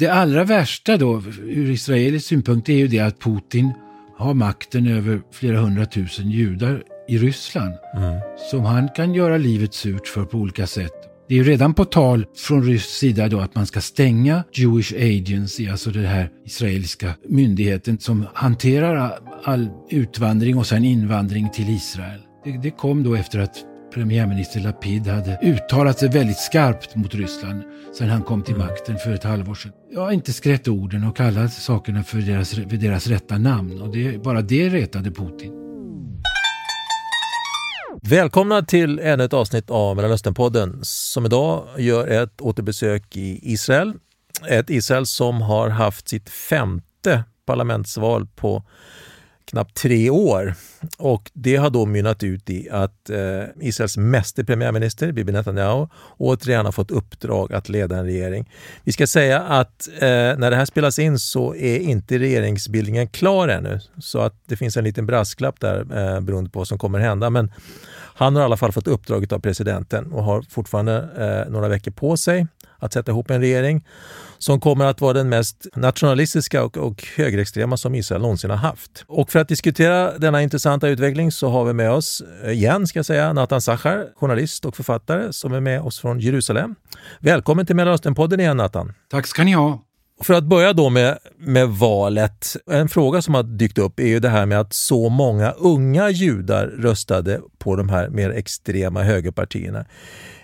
Det allra värsta då, ur israelisk synpunkt, är ju det att Putin har makten över flera hundratusen judar i Ryssland. Mm. Som han kan göra livet surt för på olika sätt. Det är ju redan på tal från rysk sida då att man ska stänga Jewish Agency, alltså den här israeliska myndigheten som hanterar all utvandring och sen invandring till Israel. Det, det kom då efter att premiärminister Lapid hade uttalat sig väldigt skarpt mot Ryssland sedan han kom till mm. makten för ett halvår sedan. Jag har inte skrätt orden och kallat sakerna för deras, för deras rätta namn och det, bara det retade Putin. Välkomna till ännu ett avsnitt av Mellanösternpodden som idag gör ett återbesök i Israel. Ett Israel som har haft sitt femte parlamentsval på knappt tre år. Och det har då mynnat ut i att eh, Israels meste premiärminister, Bibi Netanyahu, återigen har fått uppdrag att leda en regering. Vi ska säga att eh, när det här spelas in så är inte regeringsbildningen klar ännu. Så att det finns en liten brasklapp där eh, beroende på vad som kommer hända. Men han har i alla fall fått uppdraget av presidenten och har fortfarande eh, några veckor på sig att sätta ihop en regering som kommer att vara den mest nationalistiska och, och högerextrema som Israel någonsin har haft. Och för att diskutera denna intressanta utveckling så har vi med oss eh, igen, ska jag säga, Nathan Sachar, journalist och författare som är med oss från Jerusalem. Välkommen till Mellanösternpodden igen Nathan. Tack ska ni ha. För att börja då med, med valet. En fråga som har dykt upp är ju det här med att så många unga judar röstade på de här mer extrema högerpartierna.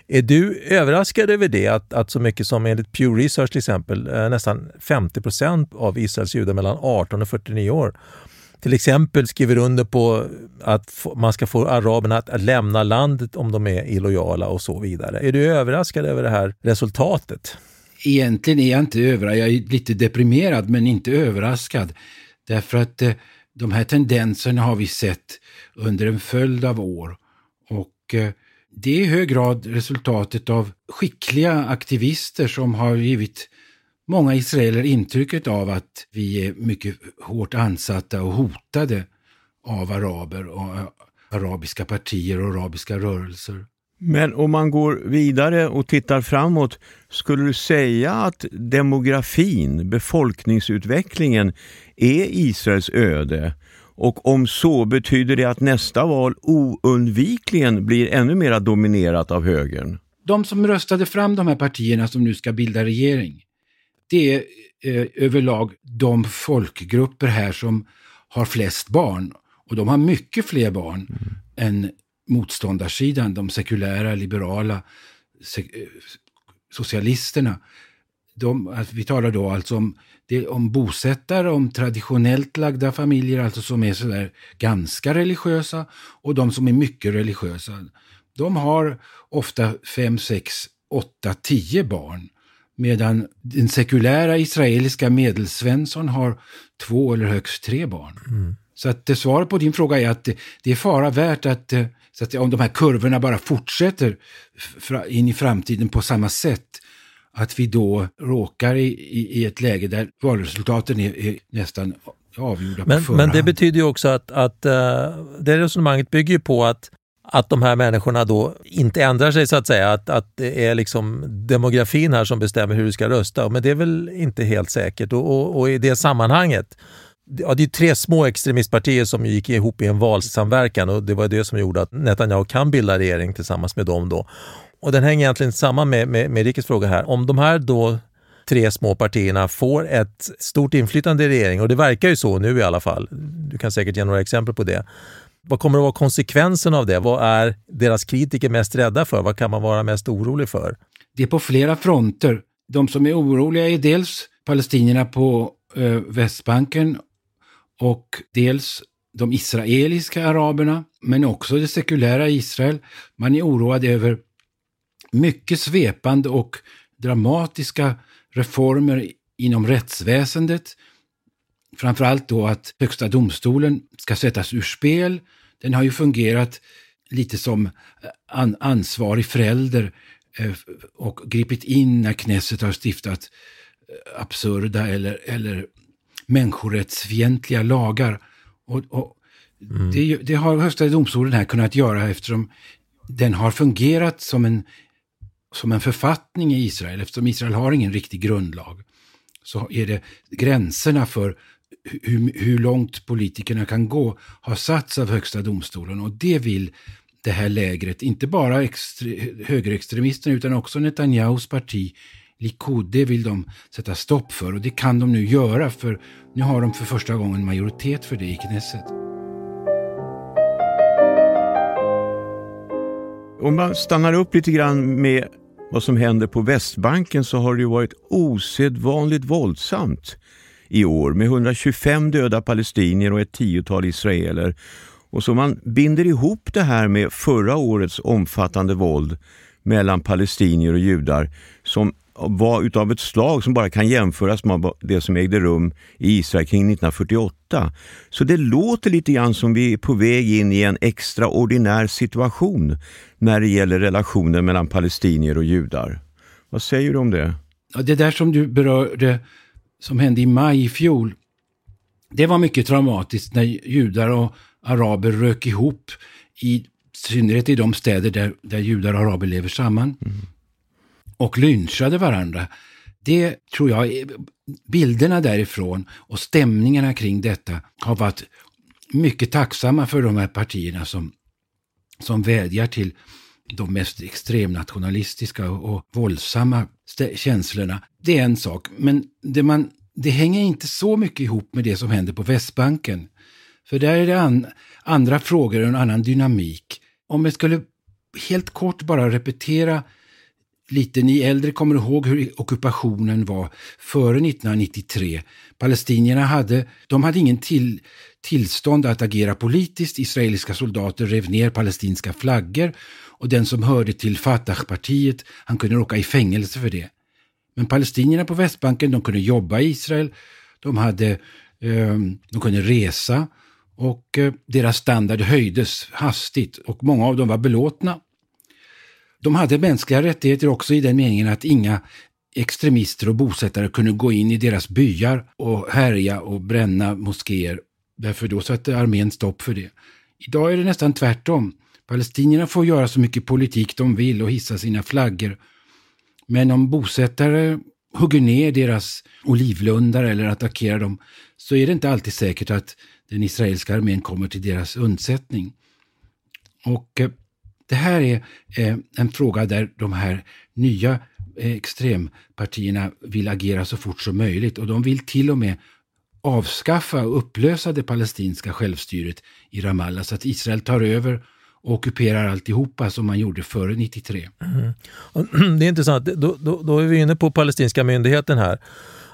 Är du överraskad över det, att, att så mycket som enligt Pew Research till exempel, eh, nästan 50 procent av Israels judar mellan 18 och 49 år till exempel skriver under på att man ska få araberna att lämna landet om de är illojala och så vidare. Är du överraskad över det här resultatet? Egentligen är jag inte överraskad. Jag är lite deprimerad men inte överraskad. Därför att eh, de här tendenserna har vi sett under en följd av år. Och eh, det är i hög grad resultatet av skickliga aktivister som har givit många israeler intrycket av att vi är mycket hårt ansatta och hotade av araber och eh, arabiska partier och arabiska rörelser. Men om man går vidare och tittar framåt, skulle du säga att demografin, befolkningsutvecklingen, är Israels öde? Och om så, betyder det att nästa val oundvikligen blir ännu mer dominerat av högern? De som röstade fram de här partierna som nu ska bilda regering, det är eh, överlag de folkgrupper här som har flest barn. Och de har mycket fler barn mm. än motståndarsidan, de sekulära, liberala, sek eh, socialisterna. De, vi talar då alltså om, det, om bosättare, om traditionellt lagda familjer, alltså som är sådär ganska religiösa, och de som är mycket religiösa. De har ofta fem, sex, åtta, tio barn. Medan den sekulära israeliska medelsvensson har två eller högst tre barn. Mm. Så att svaret på din fråga är att det, det är fara värt att eh, så att om de här kurvorna bara fortsätter in i framtiden på samma sätt, att vi då råkar i, i, i ett läge där valresultaten är, är nästan avgjorda men, på förhand. Men det betyder ju också att, att uh, det resonemanget bygger på att att de här människorna då inte ändrar sig så att säga, att, att det är liksom demografin här som bestämmer hur du ska rösta. Men det är väl inte helt säkert och, och, och i det sammanhanget Ja, det är tre små extremistpartier som gick ihop i en valsamverkan och det var det som gjorde att Netanyahu kan bilda regering tillsammans med dem. Då. Och den hänger egentligen samman med, med, med Rikes fråga här. Om de här då tre små partierna får ett stort inflytande i regeringen, och det verkar ju så nu i alla fall, du kan säkert ge några exempel på det. Vad kommer att vara konsekvensen av det? Vad är deras kritiker mest rädda för? Vad kan man vara mest orolig för? Det är på flera fronter. De som är oroliga är dels palestinierna på eh, Västbanken och dels de israeliska araberna, men också det sekulära Israel. Man är oroad över mycket svepande och dramatiska reformer inom rättsväsendet. Framförallt då att Högsta domstolen ska sättas ur spel. Den har ju fungerat lite som an ansvarig förälder eh, och gripit in när Knesset har stiftat eh, absurda eller, eller människorättsfientliga lagar. Och, och mm. det, det, har Högsta domstolen här kunnat göra eftersom den har fungerat som en, som en författning i Israel, eftersom Israel har ingen riktig grundlag. så är det gränserna för hur, hur långt politikerna kan gå har satts av högsta domstolen och det vill det här lägret, inte bara extre, högerextremisterna utan också Netanyahus parti Likud, det vill de sätta stopp för och det kan de nu göra för nu har de för första gången majoritet för det i Knesset. Om man stannar upp lite grann med vad som händer på Västbanken så har det ju varit osedvanligt våldsamt i år med 125 döda palestinier och ett tiotal israeler. Och så man binder ihop det här med förra årets omfattande våld mellan palestinier och judar som var utav ett slag som bara kan jämföras med det som ägde rum i Israel kring 1948. Så det låter lite grann som vi är på väg in i en extraordinär situation när det gäller relationen mellan palestinier och judar. Vad säger du om det? Ja, det där som du berörde, som hände i maj i fjol, det var mycket traumatiskt när judar och araber rök ihop, i synnerhet i de städer där, där judar och araber lever samman. Mm och lynchade varandra. Det tror jag, bilderna därifrån och stämningarna kring detta har varit mycket tacksamma för de här partierna som, som vädjar till de mest extremnationalistiska och, och våldsamma känslorna. Det är en sak, men det, man, det hänger inte så mycket ihop med det som händer på Västbanken. För där är det an, andra frågor och en annan dynamik. Om jag skulle helt kort bara repetera lite, ni äldre kommer ihåg hur ockupationen var före 1993. Palestinierna hade, de hade ingen till, tillstånd att agera politiskt. Israeliska soldater rev ner palestinska flaggor och den som hörde till Fatah-partiet, han kunde råka i fängelse för det. Men palestinierna på Västbanken, de kunde jobba i Israel, de, hade, eh, de kunde resa och eh, deras standard höjdes hastigt och många av dem var belåtna de hade mänskliga rättigheter också i den meningen att inga extremister och bosättare kunde gå in i deras byar och härja och bränna moskéer. Därför då satte armén stopp för det. Idag är det nästan tvärtom. Palestinierna får göra så mycket politik de vill och hissa sina flaggor. Men om bosättare hugger ner deras olivlundar eller attackerar dem så är det inte alltid säkert att den israeliska armén kommer till deras undsättning. Och eh, det här är eh, en fråga där de här nya eh, extrempartierna vill agera så fort som möjligt och de vill till och med avskaffa och upplösa det palestinska självstyret i Ramallah så att Israel tar över och ockuperar alltihopa som man gjorde före 93. Mm. Det är intressant, då, då, då, är vi inne på palestinska myndigheten här.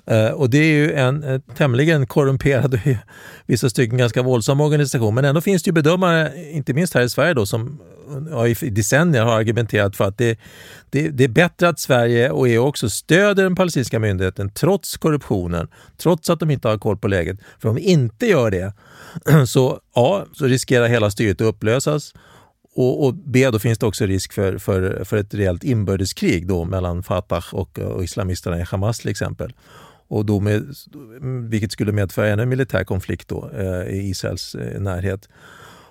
Eh, och det är ju en, eh, tämligen korrumperad och i vissa stycken ganska våldsam organisation. Men ändå finns det ju bedömare, inte minst här i Sverige, då, som ja, i decennier har argumenterat för att det, det, det, är bättre att Sverige och EU också stöder den palestinska myndigheten trots korruptionen, trots att de inte har koll på läget. För om vi inte gör det så ja, så riskerar hela styret att upplösas och, och, B. då finns det också risk för, för, för ett rejält inbördeskrig då mellan Fatah och, och islamisterna i Hamas till exempel. Och då med, vilket skulle medföra ännu en militär konflikt då, eh, i Israels eh, närhet.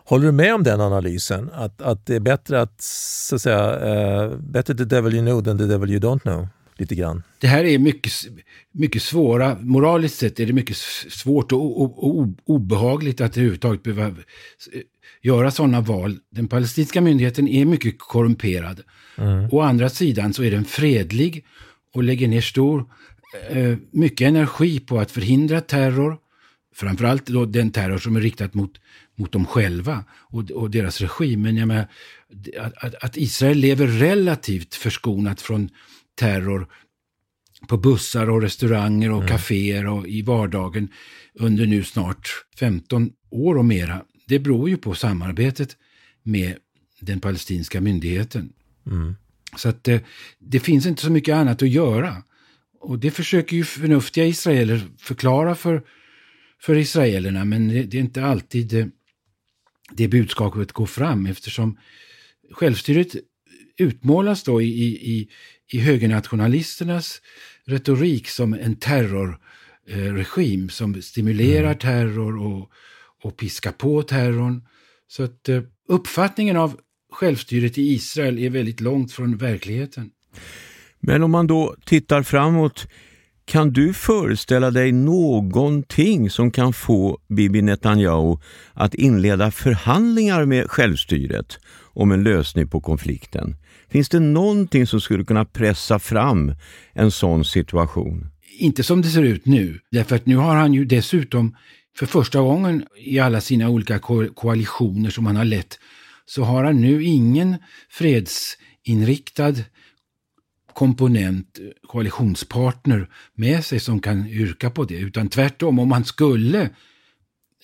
Håller du med om den analysen? Att, att det är bättre att, så att säga, uh, better the devil you know than the devil you don't know? Lite grann. Det här är mycket, mycket svåra, moraliskt sett är det mycket svårt och, och, och obehagligt att överhuvudtaget behöva göra sådana val. Den palestinska myndigheten är mycket korrumperad. Mm. Å andra sidan så är den fredlig och lägger ner stor, eh, mycket energi på att förhindra terror. Framförallt då den terror som är riktad mot mot dem själva och, och deras regim. Men jag menar, att, att, Israel lever relativt förskonat från terror på bussar och restauranger och mm. kaféer och i vardagen under nu snart 15 år och mera. Det beror ju på samarbetet med den palestinska myndigheten. Mm. Så att det, eh, det finns inte så mycket annat att göra. Och det försöker ju förnuftiga israeler förklara för, för israelerna, men det, är inte alltid eh, det budskapet går fram eftersom självstyret utmålas då i, i, i högernationalisternas retorik som en terrorregim som stimulerar mm. terror och, och piskar på terrorn. Så att uh, uppfattningen av självstyret i Israel är väldigt långt från verkligheten. Men om man då tittar framåt kan du föreställa dig någonting som kan få Bibi Netanyahu att inleda förhandlingar med självstyret om en lösning på konflikten? Finns det någonting som skulle kunna pressa fram en sån situation? Inte som det ser ut nu, därför att nu har han ju dessutom för första gången i alla sina olika ko koalitioner som han har lett, så har han nu ingen fredsinriktad komponent, eh, koalitionspartner med sig som kan yrka på det. Utan tvärtom, om han skulle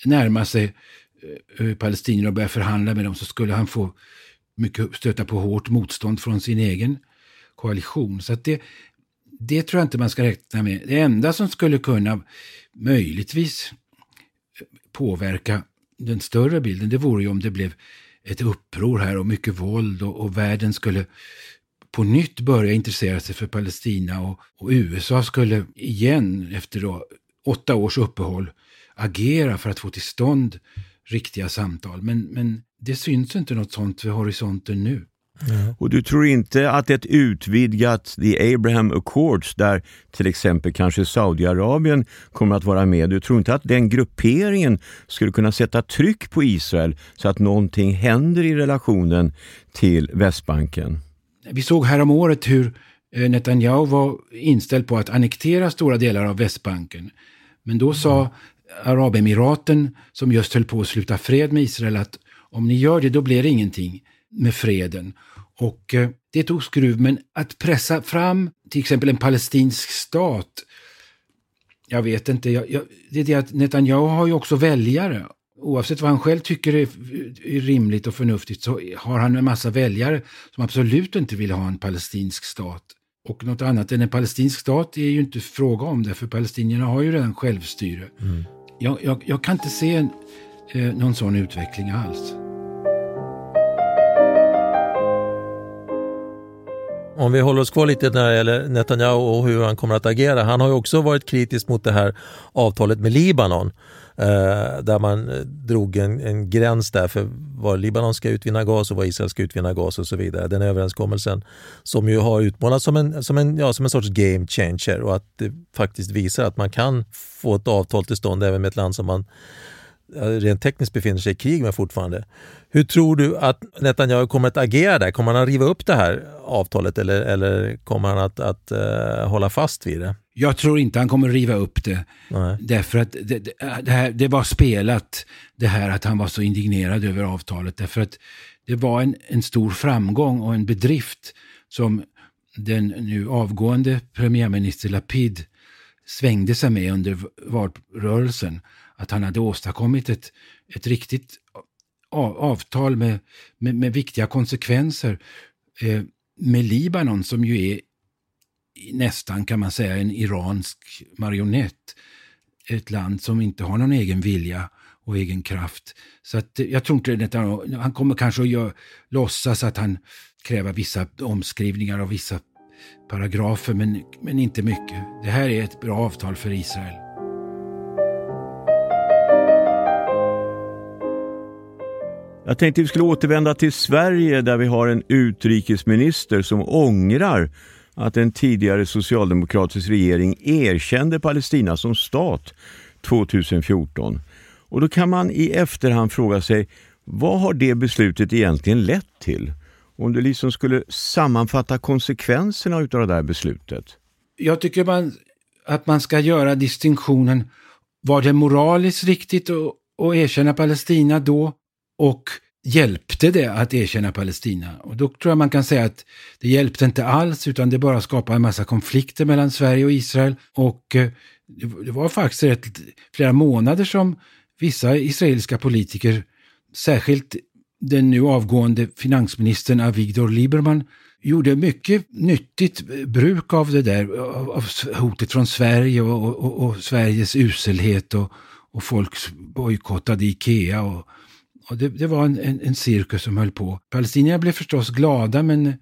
närma sig eh, eh, palestinierna och börja förhandla med dem så skulle han få mycket stöta på hårt motstånd från sin egen koalition. Så det, det tror jag inte man ska räkna med. Det enda som skulle kunna möjligtvis eh, påverka den större bilden, det vore ju om det blev ett uppror här och mycket våld och, och världen skulle på nytt börja intressera sig för Palestina och, och USA skulle igen efter då åtta års uppehåll agera för att få till stånd riktiga samtal. Men, men det syns inte något sånt vid horisonten nu. Mm. Och du tror inte att ett utvidgat The Abraham Accords där till exempel kanske Saudiarabien kommer att vara med, du tror inte att den grupperingen skulle kunna sätta tryck på Israel så att någonting händer i relationen till Västbanken? Vi såg häromåret hur eh, Netanyahu var inställd på att annektera stora delar av Västbanken. Men då sa Arabemiraten, som just höll på att sluta fred med Israel, att om ni gör det, då blir det ingenting med freden. Och eh, det tog skruv, men att pressa fram till exempel en palestinsk stat, jag vet inte, jag, jag, det är det att Netanyahu har ju också väljare. Oavsett vad han själv tycker är, är rimligt och förnuftigt så har han en massa väljare som absolut inte vill ha en palestinsk stat. Och något annat än en palestinsk stat är ju inte fråga om det, för palestinierna har ju redan självstyre. Mm. Jag, jag, jag, kan inte se en, eh, någon sån utveckling alls. Om vi håller oss kvar lite när det gäller Netanyahu och hur han kommer att agera. Han har ju också varit kritisk mot det här avtalet med Libanon. Eh, där man eh, drog en, en, gräns där för var Libanon ska utvinna gas och var Israel ska utvinna gas och så vidare. Den överenskommelsen som ju har utmålats som en, som en, ja, som en sorts game changer och att det faktiskt visar att man kan få ett avtal till stånd även med ett land som man rent tekniskt befinner sig i krig med fortfarande. Hur tror du att Netanyahu kommer att agera där? Kommer han att riva upp det här avtalet eller, eller kommer han att, att uh, hålla fast vid det? Jag tror inte han kommer riva upp det. Nej. Därför att det, det, det, här, det var spelat, det här att han var så indignerad över avtalet. Därför att det var en, en stor framgång och en bedrift som den nu avgående premiärminister Lapid svängde sig med under valrörelsen att han hade åstadkommit ett, ett riktigt avtal med, med, med viktiga konsekvenser eh, med Libanon som ju är nästan kan man säga en iransk marionett. Ett land som inte har någon egen vilja och egen kraft. Så att eh, jag tror inte att han, han kommer kanske att gör, låtsas att han kräver vissa omskrivningar av vissa paragrafer men, men inte mycket. Det här är ett bra avtal för Israel. Jag tänkte vi skulle återvända till Sverige där vi har en utrikesminister som ångrar att en tidigare socialdemokratisk regering erkände Palestina som stat 2014. Och då kan man i efterhand fråga sig, vad har det beslutet egentligen lett till? Om du liksom skulle sammanfatta konsekvenserna av det där beslutet. Jag tycker man, att man ska göra distinktionen, var det moraliskt riktigt att, att erkänna Palestina då och hjälpte det att erkänna Palestina? Och då tror jag man kan säga att det hjälpte inte alls utan det bara skapade en massa konflikter mellan Sverige och Israel. Och eh, det var faktiskt rätt, flera månader som vissa israeliska politiker, särskilt den nu avgående finansministern Avigdor Lieberman, gjorde mycket nyttigt bruk av det där, av hotet från Sverige och, och, och Sveriges uselhet och, och folk bojkottade Ikea och det, det var en, en, en, cirkus som höll på. Palestinierna blev förstås glada men,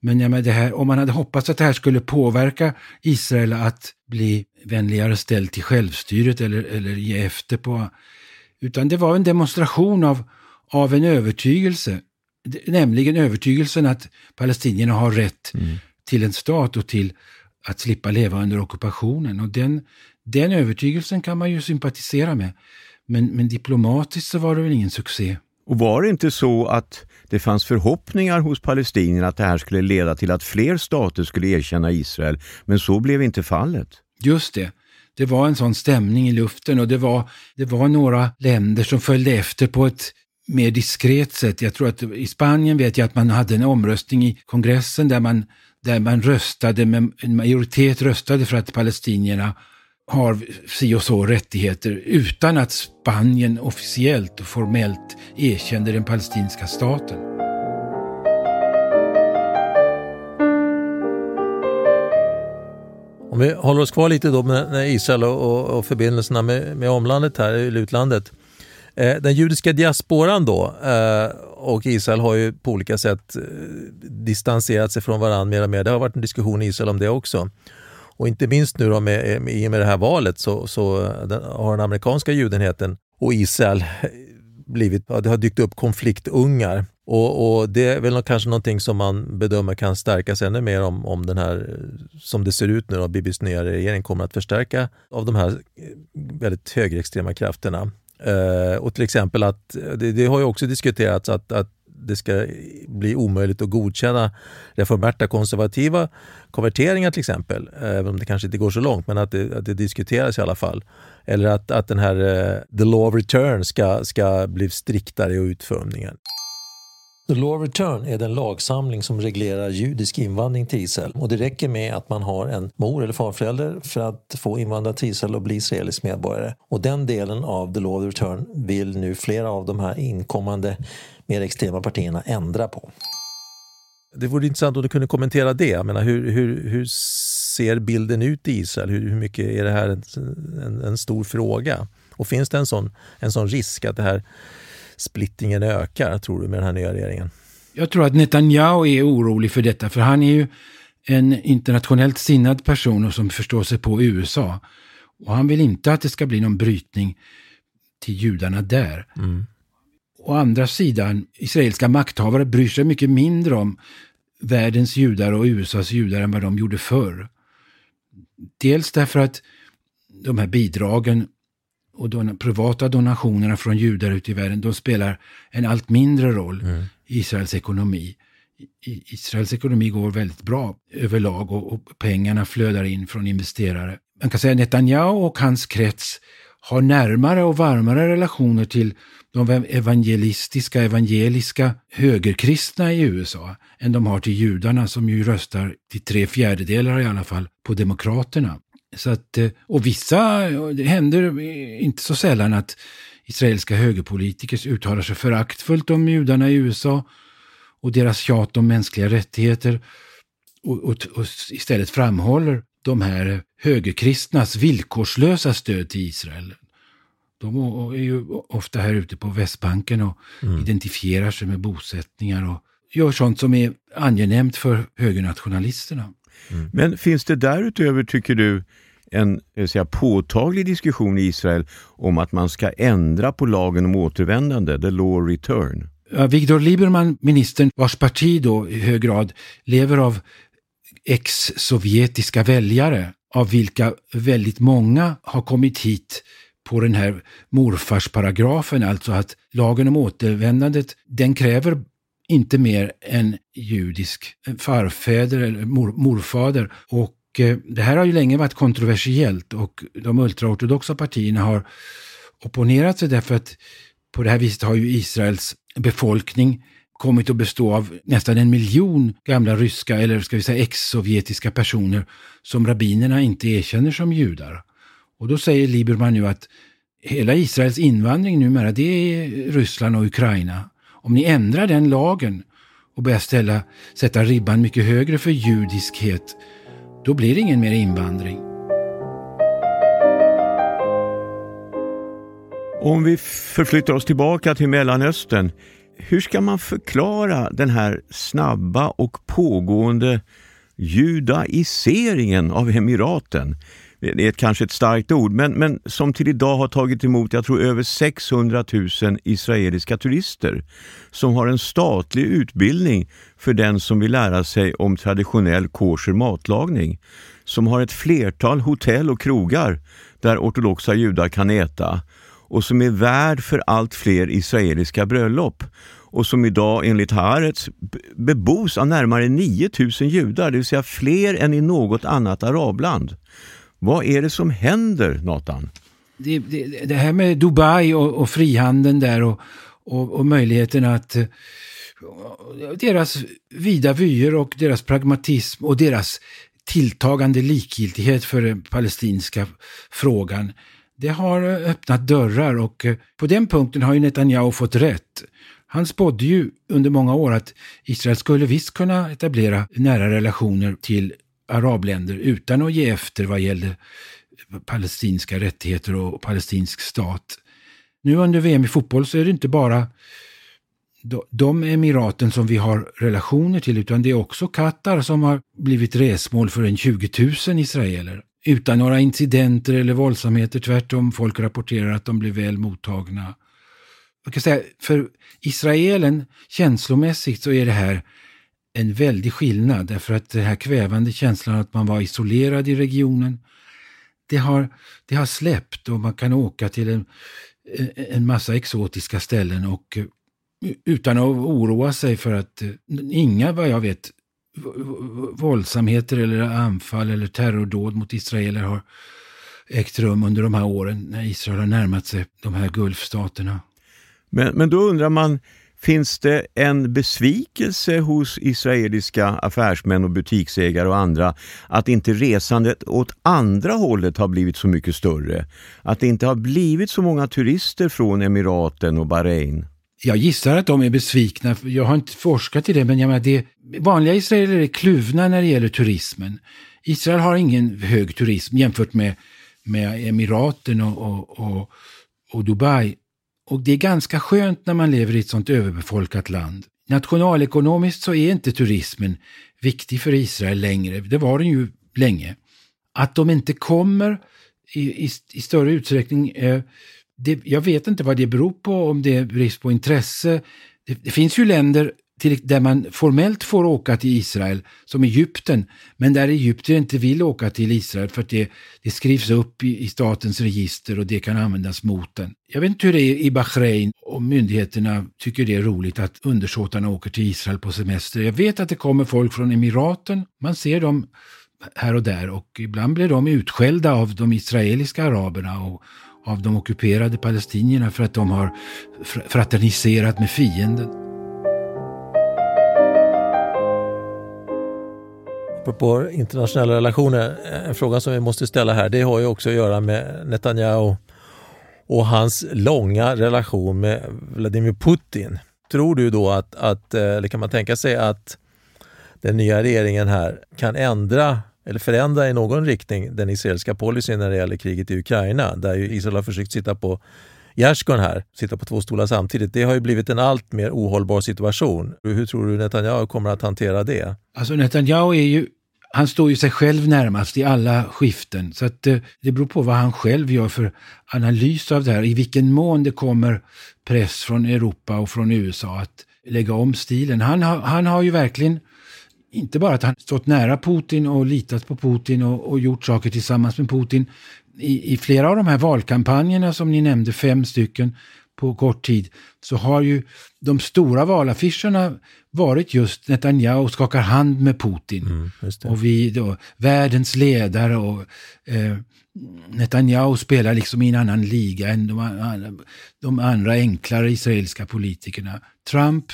men ja, det här, om man hade hoppats att det här skulle påverka Israel att bli vänligare ställd till självstyret eller, eller ge efter på. Utan det var en demonstration av, av en övertygelse. Nämligen övertygelsen att palestinierna har rätt mm. till en stat och till att slippa leva under ockupationen. Och den, den övertygelsen kan man ju sympatisera med. Men, men diplomatiskt så var det väl ingen succé. Och var det inte så att det fanns förhoppningar hos palestinierna att det här skulle leda till att fler stater skulle erkänna Israel, men så blev inte fallet? Just det. Det var en sån stämning i luften och det var, det var några länder som följde efter på ett mer diskret sätt. Jag tror att i Spanien vet jag att man hade en omröstning i kongressen där man, där man röstade, med en majoritet röstade för att palestinierna har si och så rättigheter utan att Spanien officiellt och formellt erkände den palestinska staten. Om vi håller oss kvar lite då med Israel och, och förbindelserna med, med omlandet här, eller utlandet. Eh, den judiska diasporan då eh, och Israel har ju på olika sätt eh, distanserat sig från varandra mer och mer. Det har varit en diskussion i Israel om det också. Och inte minst nu då med, med, i och med det här valet så, så eh, har den amerikanska judenheten och Israel blivit, det har dykt upp konfliktungar. Och, och, det är väl kanske någonting som man bedömer kan stärkas ännu mer om, om den här, eh, som det ser ut nu, då, Bibis nya regering kommer att förstärka av de här väldigt högerextrema krafterna. Uh, och till exempel att, det, det, har ju också diskuterats att, att det ska bli omöjligt att godkänna reformerta konservativa konverteringar till exempel, även om det kanske inte går så långt, men att det, att det diskuteras i alla fall. Eller att, att den här eh, the law of return ska, ska bli striktare i utformningen. The Law of Return är den lagsamling som reglerar judisk invandring till Israel och det räcker med att man har en mor eller farförälder för att få invandra till Israel och bli israelisk medborgare. Och den delen av The Law of Return vill nu flera av de här inkommande mer extrema partierna ändra på. Det vore intressant om du kunde kommentera det. Jag menar, hur, hur, hur ser bilden ut i Israel? Hur, hur mycket är det här en, en, en, stor fråga? Och finns det en sån, en sån risk att det här splittringen ökar, tror du, med den här nya regeringen? Jag tror att Netanyahu är orolig för detta, för han är ju en internationellt sinnad person som förstår sig på USA. Och han vill inte att det ska bli någon brytning till judarna där. Mm. Å andra sidan, israeliska makthavare bryr sig mycket mindre om världens judar och USAs judar än vad de gjorde förr. Dels därför att de här bidragen och de privata donationerna från judar ute i världen, de spelar en allt mindre roll mm. i Israels ekonomi. Israels ekonomi går väldigt bra överlag och, och pengarna flödar in från investerare. Man kan säga att Netanyahu och hans krets har närmare och varmare relationer till de evangelistiska, evangeliska högerkristna i USA än de har till judarna som ju röstar till tre fjärdedelar i alla fall på demokraterna. Så att, eh, och vissa, det händer inte så sällan att israeliska högerpolitiker uttalar sig föraktfullt om judarna i USA och deras tjat om mänskliga rättigheter och, och, och istället framhåller de här högerkristnas villkorslösa stöd till Israel. De är ju ofta här ute på Västbanken och mm. identifierar sig med bosättningar och gör sånt som är angenämt för högernationalisterna. Mm. Men finns det därutöver, tycker du, en säga, påtaglig diskussion i Israel om att man ska ändra på lagen om återvändande, the law return? Ja, Vigdor Lieberman, ministern vars parti då i hög grad lever av ex-sovjetiska väljare, av vilka väldigt många har kommit hit på den här morfarsparagrafen, alltså att lagen om återvändandet, den kräver inte mer än judisk farfäder eller mor, morfader. Och eh, det här har ju länge varit kontroversiellt och de ultraortodoxa partierna har opponerat sig därför att på det här viset har ju Israels befolkning kommit att bestå av nästan en miljon gamla ryska eller ska vi säga ex-sovjetiska personer som rabbinerna inte erkänner som judar. Och då säger Lieberman nu att hela Israels invandring numera det är Ryssland och Ukraina. Om ni ändrar den lagen och börjar ställa, sätta ribban mycket högre för judiskhet, då blir det ingen mer invandring. Om vi förflyttar oss tillbaka till Mellanöstern, hur ska man förklara den här snabba och pågående judaiseringen av emiraten? det är kanske ett starkt ord, men, men som till idag har tagit emot, jag tror över 600 000 israeliska turister som har en statlig utbildning för den som vill lära sig om traditionell kosher matlagning. Som har ett flertal hotell och krogar där ortodoxa judar kan äta och som är värd för allt fler israeliska bröllop och som idag enligt Haaretz bebos av närmare 9000 judar, det vill säga fler än i något annat arabland. Vad är det som händer, Nathan? Det, det, det här med Dubai och, och frihandeln där och, och, och möjligheten att eh, deras vida vyer och deras pragmatism och deras tilltagande likgiltighet för den palestinska frågan. Det har eh, öppnat dörrar och eh, på den punkten har ju Netanyahu fått rätt. Han spådde ju under många år att Israel skulle visst kunna etablera nära relationer till arabländer utan att ge efter vad gällde eh, palestinska rättigheter och palestinsk stat. Nu under VM i fotboll så är det inte bara de emiraten som vi har relationer till utan det är också Qatar som har blivit resmål för en 20 000 israeler. Utan några incidenter eller våldsamheter, tvärtom folk rapporterar att de blir väl mottagna. Jag kan säga, för israelen känslomässigt så är det här en väldig skillnad därför att den här kvävande känslan att man var isolerad i regionen, det har, det har släppt och man kan åka till en, en massa exotiska ställen och eh, utan att oroa sig för att eh, inga, vad jag vet, våldsamheter eller anfall eller terrordåd mot israeler har ägt rum under de här åren när Israel har närmat sig de här Gulfstaterna. Men, men då undrar man, finns det en besvikelse hos israeliska affärsmän och butiksägare och andra att inte resandet åt andra hållet har blivit så mycket större? Att det inte har blivit så många turister från Emiraten och Bahrain? Jag gissar att de är besvikna. Jag har inte forskat i det, men jag menar, det, vanliga israeler är kluvna när det gäller turismen. Israel har ingen hög turism jämfört med, med Emiraten och, och, och, och Dubai. Och det är ganska skönt när man lever i ett sånt överbefolkat land. Nationalekonomiskt så är inte turismen viktig för Israel längre. Det var den ju länge. Att de inte kommer i, i, i större utsträckning, eh, det, jag vet inte vad det beror på, om det är brist på intresse. Det, det finns ju länder till, där man formellt får åka till Israel, som Egypten, men där Egypten inte vill åka till Israel för att det, det skrivs upp i, i, statens register och det kan användas mot den. Jag vet inte hur det är i Bahrain om myndigheterna tycker det är roligt att undersåtarna åker till Israel på semester. Jag vet att det kommer folk från Emiraten, man ser dem här och där och ibland blir de utskällda av de israeliska araberna och av de ockuperade palestinierna för att de har fraterniserat med fienden. Apropå internationella relationer, eh, en fråga som vi måste ställa här, det har ju också att göra med Netanyahu och hans långa relation med Vladimir Putin. Tror du då att, att eh, eller kan man tänka sig att den nya regeringen här kan ändra eller förändra i någon riktning den israeliska policyn när det gäller kriget i Ukraina, där ju Israel har försökt sitta på gärdsgården här, sitta på två stolar samtidigt. Det har ju blivit en allt mer ohållbar situation. Hur tror du Netanyahu kommer att hantera det? Alltså Netanyahu är ju han står ju sig själv närmast i alla skiften. Så att det, det beror på vad han själv gör för analys av det här. I vilken mån det kommer press från Europa och från USA att lägga om stilen. Han har, han har ju verkligen inte bara att han stått nära Putin och litat på Putin och, och gjort saker tillsammans med Putin. I, I, flera av de här valkampanjerna som ni nämnde, fem stycken på kort tid, så har ju de stora valaffischerna varit just Netanyahu skakar hand med Putin. Mm, och vi då, världens ledare och eh, Netanyahu spelar liksom i en annan liga än de, de andra enklare israeliska politikerna. Trump,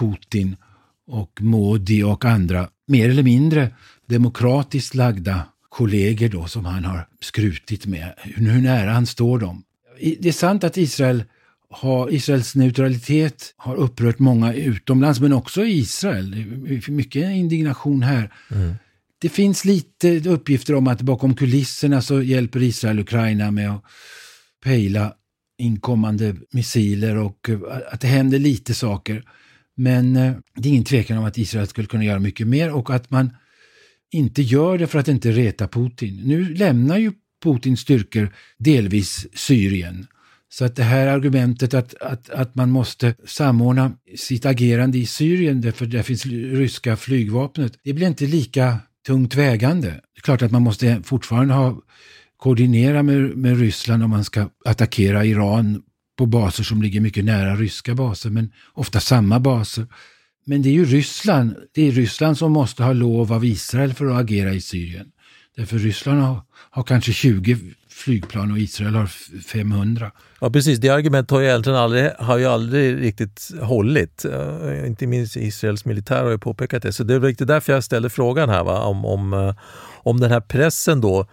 Putin och Modi och andra mer eller mindre demokratiskt lagda kollegor då som han har skrutit med. Hur nära han står dem. Det är sant att Israel har, Israels neutralitet har upprört många utomlands men också i Israel. Mycket indignation här. Mm. Det finns lite uppgifter om att bakom kulisserna så hjälper Israel Ukraina med att pejla inkommande missiler och att det händer lite saker. Men eh, det är ingen tvekan om att Israel skulle kunna göra mycket mer och att man inte gör det för att inte reta Putin. Nu lämnar ju Putins styrkor delvis Syrien. Så att det här argumentet att, att, att man måste samordna sitt agerande i Syrien därför där finns ryska flygvapnet, det blir inte lika tungt vägande. Det är klart att man måste fortfarande ha koordinera med, med Ryssland om man ska attackera Iran på baser som ligger mycket nära ryska baser, men ofta samma baser. Men det är ju Ryssland, det är Ryssland som måste ha lov av Israel för att agera i Syrien. Därför Ryssland har, har kanske 20 flygplan och Israel har 500. Ja precis, det argumentet har ju egentligen aldrig, har ju aldrig riktigt hållit. Uh, inte minst Israels militär har ju påpekat det. Så det är riktigt därför jag ställer frågan här va? Om, om, uh, om den här pressen då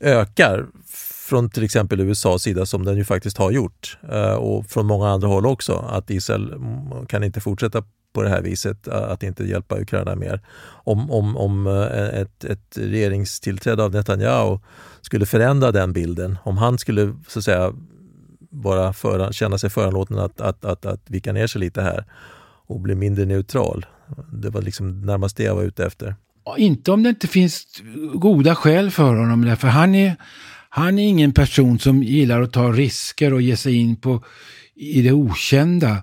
ökar från till exempel USAs sida som den ju faktiskt har gjort eh, och från många andra håll också att Israel kan inte fortsätta på det här viset, eh, att inte hjälpa Ukraina mer. Om, om, om eh, ett, ett regeringstillträde av Netanyahu skulle förändra den bilden, om han skulle så att säga bara för, känna sig föranlåten att, att, att, att vika ner sig lite här och bli mindre neutral. Det var liksom närmast det jag var ute efter. Inte om det inte finns goda skäl för honom, därför han är, han är ingen person som gillar att ta risker och ge sig in på, i det okända.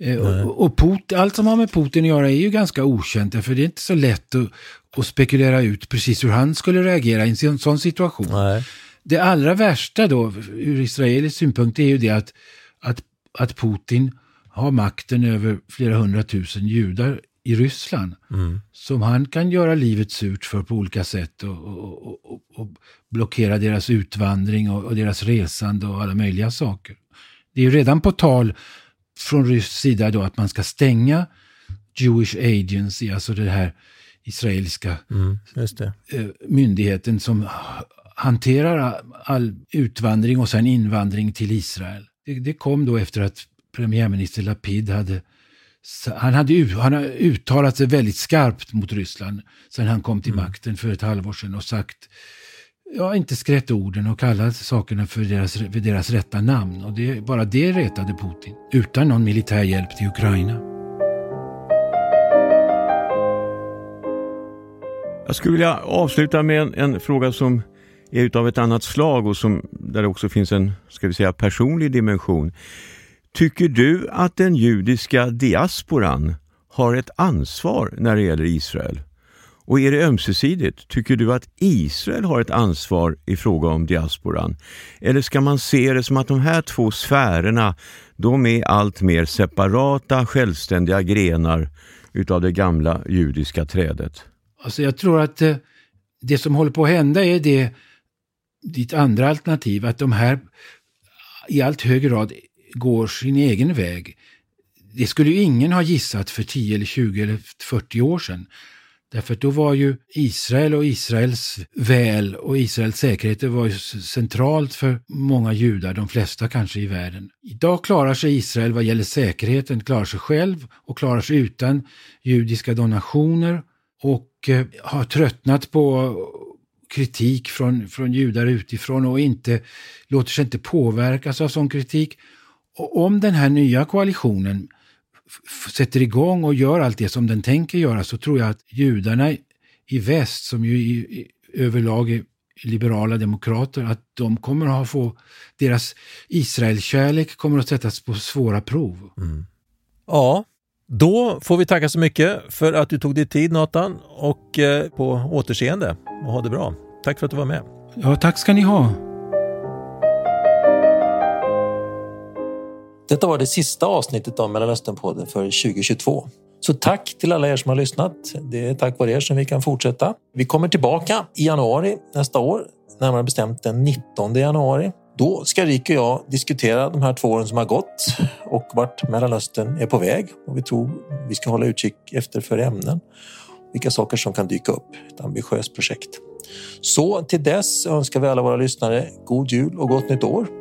Eh, och, och Putin, allt som har med Putin att göra är ju ganska okänt, för det är inte så lätt att, att spekulera ut precis hur han skulle reagera i en sån situation. Nej. Det allra värsta då, ur israelisk synpunkt, är ju det att, att, att Putin har makten över flera hundratusen judar i Ryssland. Mm. Som han kan göra livet surt för på olika sätt och, och, och, och blockera deras utvandring och, deras resande och alla möjliga saker. Det är ju redan på tal från rysk sida då att man ska stänga Jewish Agency, alltså det här israeliska mm, eh, myndigheten som hanterar all utvandring och sen invandring till Israel. Det, det kom då efter att premiärminister Lapid hade han, hade, han har uttalat sig väldigt skarpt mot Ryssland sen han kom till mm. makten för ett halvår sedan och sagt, ja inte skrätt orden och kallat sakerna för deras, för deras rätta namn. Och det, bara det retade Putin, utan någon militär hjälp till Ukraina. Jag skulle vilja avsluta med en, en fråga som är utav ett annat slag och som, där det också finns en ska vi säga, personlig dimension. Tycker du att den judiska diasporan har ett ansvar när det gäller Israel? Och är det ömsesidigt? Tycker du att Israel har ett ansvar i fråga om diasporan? Eller ska man se det som att de här två sfärerna, de är allt mer separata, självständiga grenar utav det gamla judiska trädet? Alltså jag tror att det, det som håller på att hända är det, ditt andra alternativ, att de här i allt högre grad går sin egen väg. Det skulle ju ingen ha gissat för 10 eller 20 eller 40 år sedan. Därför att då var ju Israel och Israels väl och Israels säkerhet det var ju centralt för många judar, de flesta kanske i världen. Idag klarar sig Israel vad gäller säkerheten, klarar sig själv och klarar sig utan judiska donationer och eh, har tröttnat på kritik från, från judar utifrån och inte låter sig inte påverkas av sån kritik. Om den här nya koalitionen sätter igång och gör allt det som den tänker göra så tror jag att judarna i väst, som ju i, i, överlag är liberala demokrater, att de kommer att ha få, deras Israelkärlek kommer att sättas på svåra prov. Mm. Ja, då får vi tacka så mycket för att du tog dig tid Nathan och eh, på återseende och ha det bra. Tack för att du var med. Ja, tack ska ni ha. Detta var det sista avsnittet av Mellanösternpodden för 2022. Så tack till alla er som har lyssnat. Det är tack vare er som vi kan fortsätta. Vi kommer tillbaka i januari nästa år, närmare bestämt den 19 januari. Då ska Rik och jag diskutera de här två åren som har gått och vart Mellanöstern är på väg och vi tror vi ska hålla utkik efter för ämnen. Vilka saker som kan dyka upp. Ett ambitiöst projekt. Så till dess önskar vi alla våra lyssnare god jul och gott nytt år.